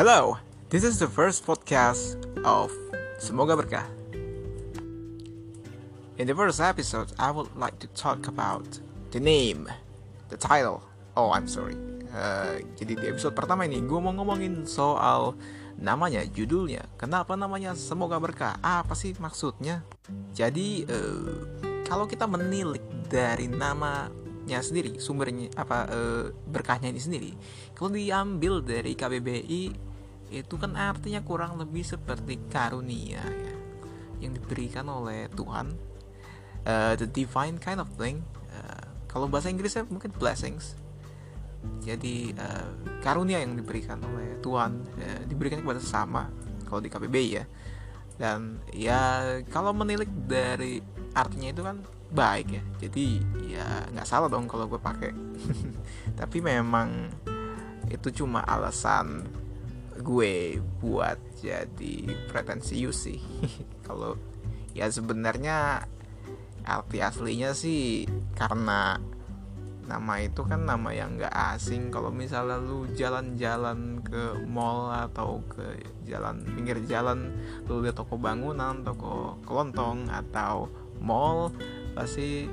Hello, this is the first podcast of Semoga Berkah. In the first episode, I would like to talk about the name, the title. Oh, I'm sorry. Uh, jadi di episode pertama ini gue mau ngomongin soal namanya, judulnya. Kenapa namanya Semoga Berkah? Apa sih maksudnya? Jadi uh, kalau kita menilik dari namanya sendiri, sumbernya apa uh, berkahnya ini sendiri, kalau diambil dari KBBI itu kan artinya kurang lebih seperti karunia ya yang diberikan oleh Tuhan. Uh, the divine kind of thing. Uh, kalau bahasa Inggrisnya mungkin blessings. Jadi uh, karunia yang diberikan oleh Tuhan uh, diberikan kepada sesama kalau di KBBI ya. Dan ya kalau menilik dari artinya itu kan baik ya. Jadi ya nggak salah dong kalau gue pakai. Tapi memang itu cuma alasan gue buat jadi pretensius sih. Kalau ya sebenarnya arti aslinya sih karena nama itu kan nama yang gak asing. Kalau misalnya lu jalan-jalan ke mall atau ke jalan pinggir jalan lu lihat toko bangunan toko kelontong atau mall pasti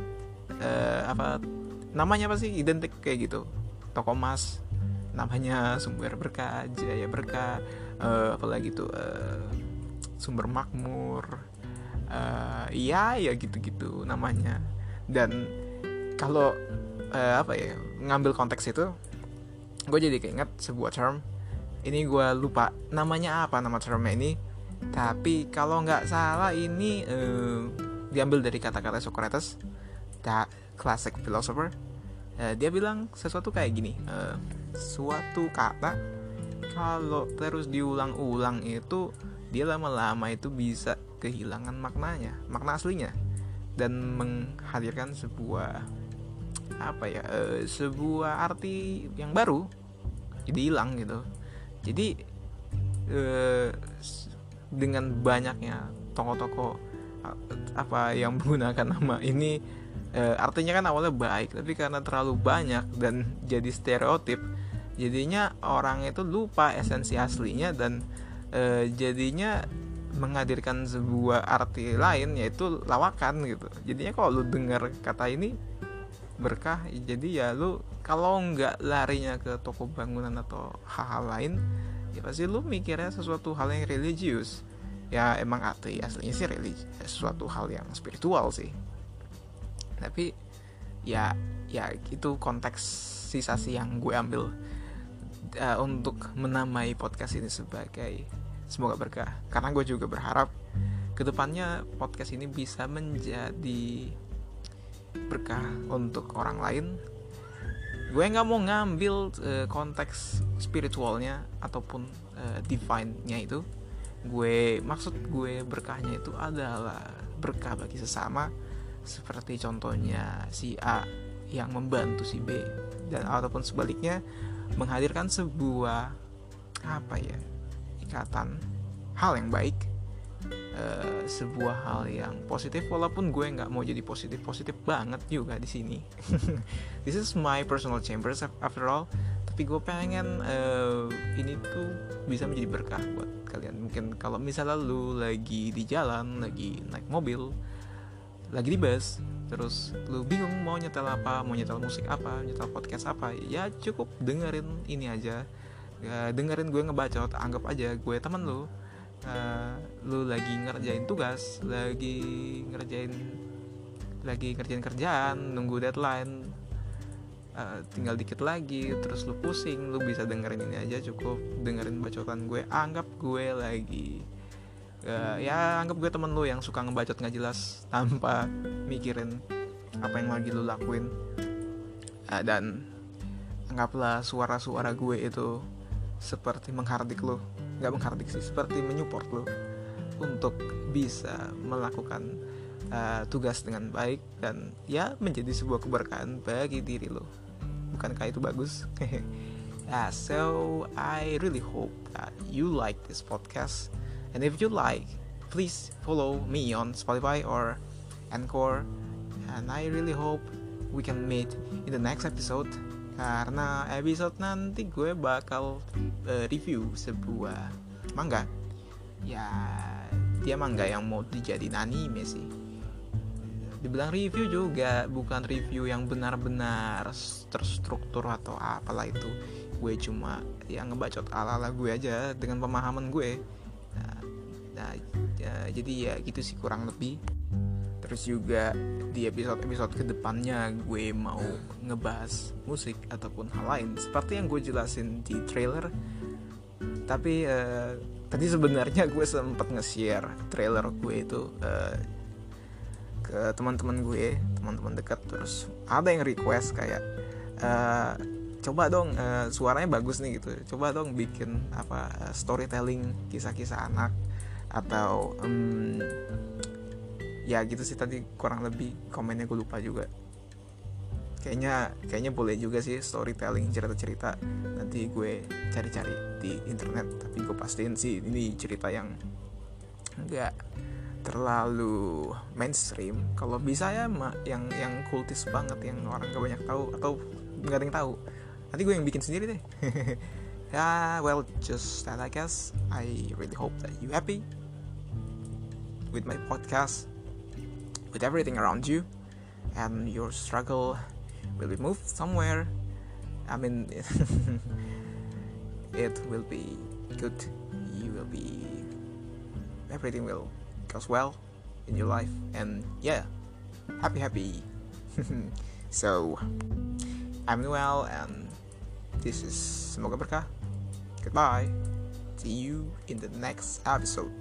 eh, apa namanya pasti identik kayak gitu. Toko emas namanya sumber berkah jaya berkah uh, apalagi tuh uh, sumber makmur. Uh, ya ya gitu-gitu namanya. Dan kalau uh, apa ya ngambil konteks itu gue jadi keinget sebuah term. Ini gue lupa namanya apa nama termnya ini. Tapi kalau nggak salah ini uh, diambil dari kata-kata Socrates the classic philosopher uh, dia bilang sesuatu kayak gini uh, suatu kata kalau terus diulang-ulang itu dia lama-lama itu bisa kehilangan maknanya makna aslinya dan menghadirkan sebuah apa ya e, sebuah arti yang baru jadi hilang gitu. Jadi e, dengan banyaknya toko-toko apa yang menggunakan nama ini e, artinya kan awalnya baik tapi karena terlalu banyak dan jadi stereotip jadinya orang itu lupa esensi aslinya dan e, jadinya menghadirkan sebuah arti lain yaitu lawakan gitu. Jadinya kalau lu dengar kata ini berkah jadi ya lu kalau nggak larinya ke toko bangunan atau hal-hal lain ya pasti lu mikirnya sesuatu hal yang religius. Ya emang arti aslinya sih religi sesuatu hal yang spiritual sih tapi ya ya itu konteks sisasi yang gue ambil uh, untuk menamai podcast ini sebagai semoga berkah. Karena gue juga berharap ke depannya podcast ini bisa menjadi berkah untuk orang lain. Gue nggak mau ngambil uh, konteks spiritualnya ataupun uh, divine-nya itu. Gue maksud gue berkahnya itu adalah berkah bagi sesama seperti contohnya si A yang membantu si B. Dan ataupun sebaliknya menghadirkan sebuah apa ya ikatan hal yang baik uh, sebuah hal yang positif walaupun gue nggak mau jadi positif positif banget juga di sini. This is my personal chambers after all. Tapi gue pengen uh, ini tuh bisa menjadi berkah buat kalian. Mungkin kalau misalnya lu lagi di jalan lagi naik mobil lagi di bus terus lu bingung mau nyetel apa mau nyetel musik apa nyetel podcast apa ya cukup dengerin ini aja. Ya, dengerin gue ngebacot anggap aja gue temen lu uh, lu lagi ngerjain tugas lagi ngerjain lagi ngerjain kerjaan nunggu deadline uh, tinggal dikit lagi terus lu pusing lu bisa dengerin ini aja cukup. Dengerin bacotan gue anggap gue lagi uh, ya anggap gue temen lu yang suka ngebacot nggak jelas tanpa mikirin apa yang lagi lu lakuin. Uh, dan anggaplah suara-suara gue itu seperti menghardik lu. Nggak menghardik sih seperti menyupport lu untuk bisa melakukan uh, tugas dengan baik dan ya menjadi sebuah keberkahan bagi diri lo bukankah itu bagus? Yeah, so I really hope that you like this podcast And if you like, please follow me on Spotify or Anchor. And I really hope we can meet in the next episode. karena episode nanti gue bakal uh, review sebuah manga ya dia manga yang mau dijadiin anime sih dibilang review juga bukan review yang benar-benar terstruktur atau apalah itu gue cuma yang ngebacot ala-ala gue aja dengan pemahaman gue nah ya, jadi ya gitu sih kurang lebih. Terus juga di episode-episode ke depannya gue mau ngebahas musik ataupun hal lain. Seperti yang gue jelasin di trailer. Tapi uh, tadi sebenarnya gue sempat nge-share trailer gue itu uh, ke teman-teman gue teman-teman dekat. Terus ada yang request kayak uh, coba dong uh, suaranya bagus nih gitu. Coba dong bikin apa uh, storytelling kisah-kisah anak atau um, ya gitu sih tadi kurang lebih komennya gue lupa juga. Kayaknya kayaknya boleh juga sih storytelling cerita-cerita. Nanti gue cari-cari di internet tapi gue pastiin sih ini cerita yang enggak terlalu mainstream. Kalau bisa ya yang yang kultis banget yang orang gak banyak tahu atau nggak ada yang tahu. Nanti gue yang bikin sendiri deh yeah, well just that I guess. I really hope that you happy with my podcast with everything around you and your struggle will be moved somewhere. I mean it will be good. You will be everything will goes well in your life and yeah happy happy. So i'm noel and this is semoga berkah goodbye. See you in the next episode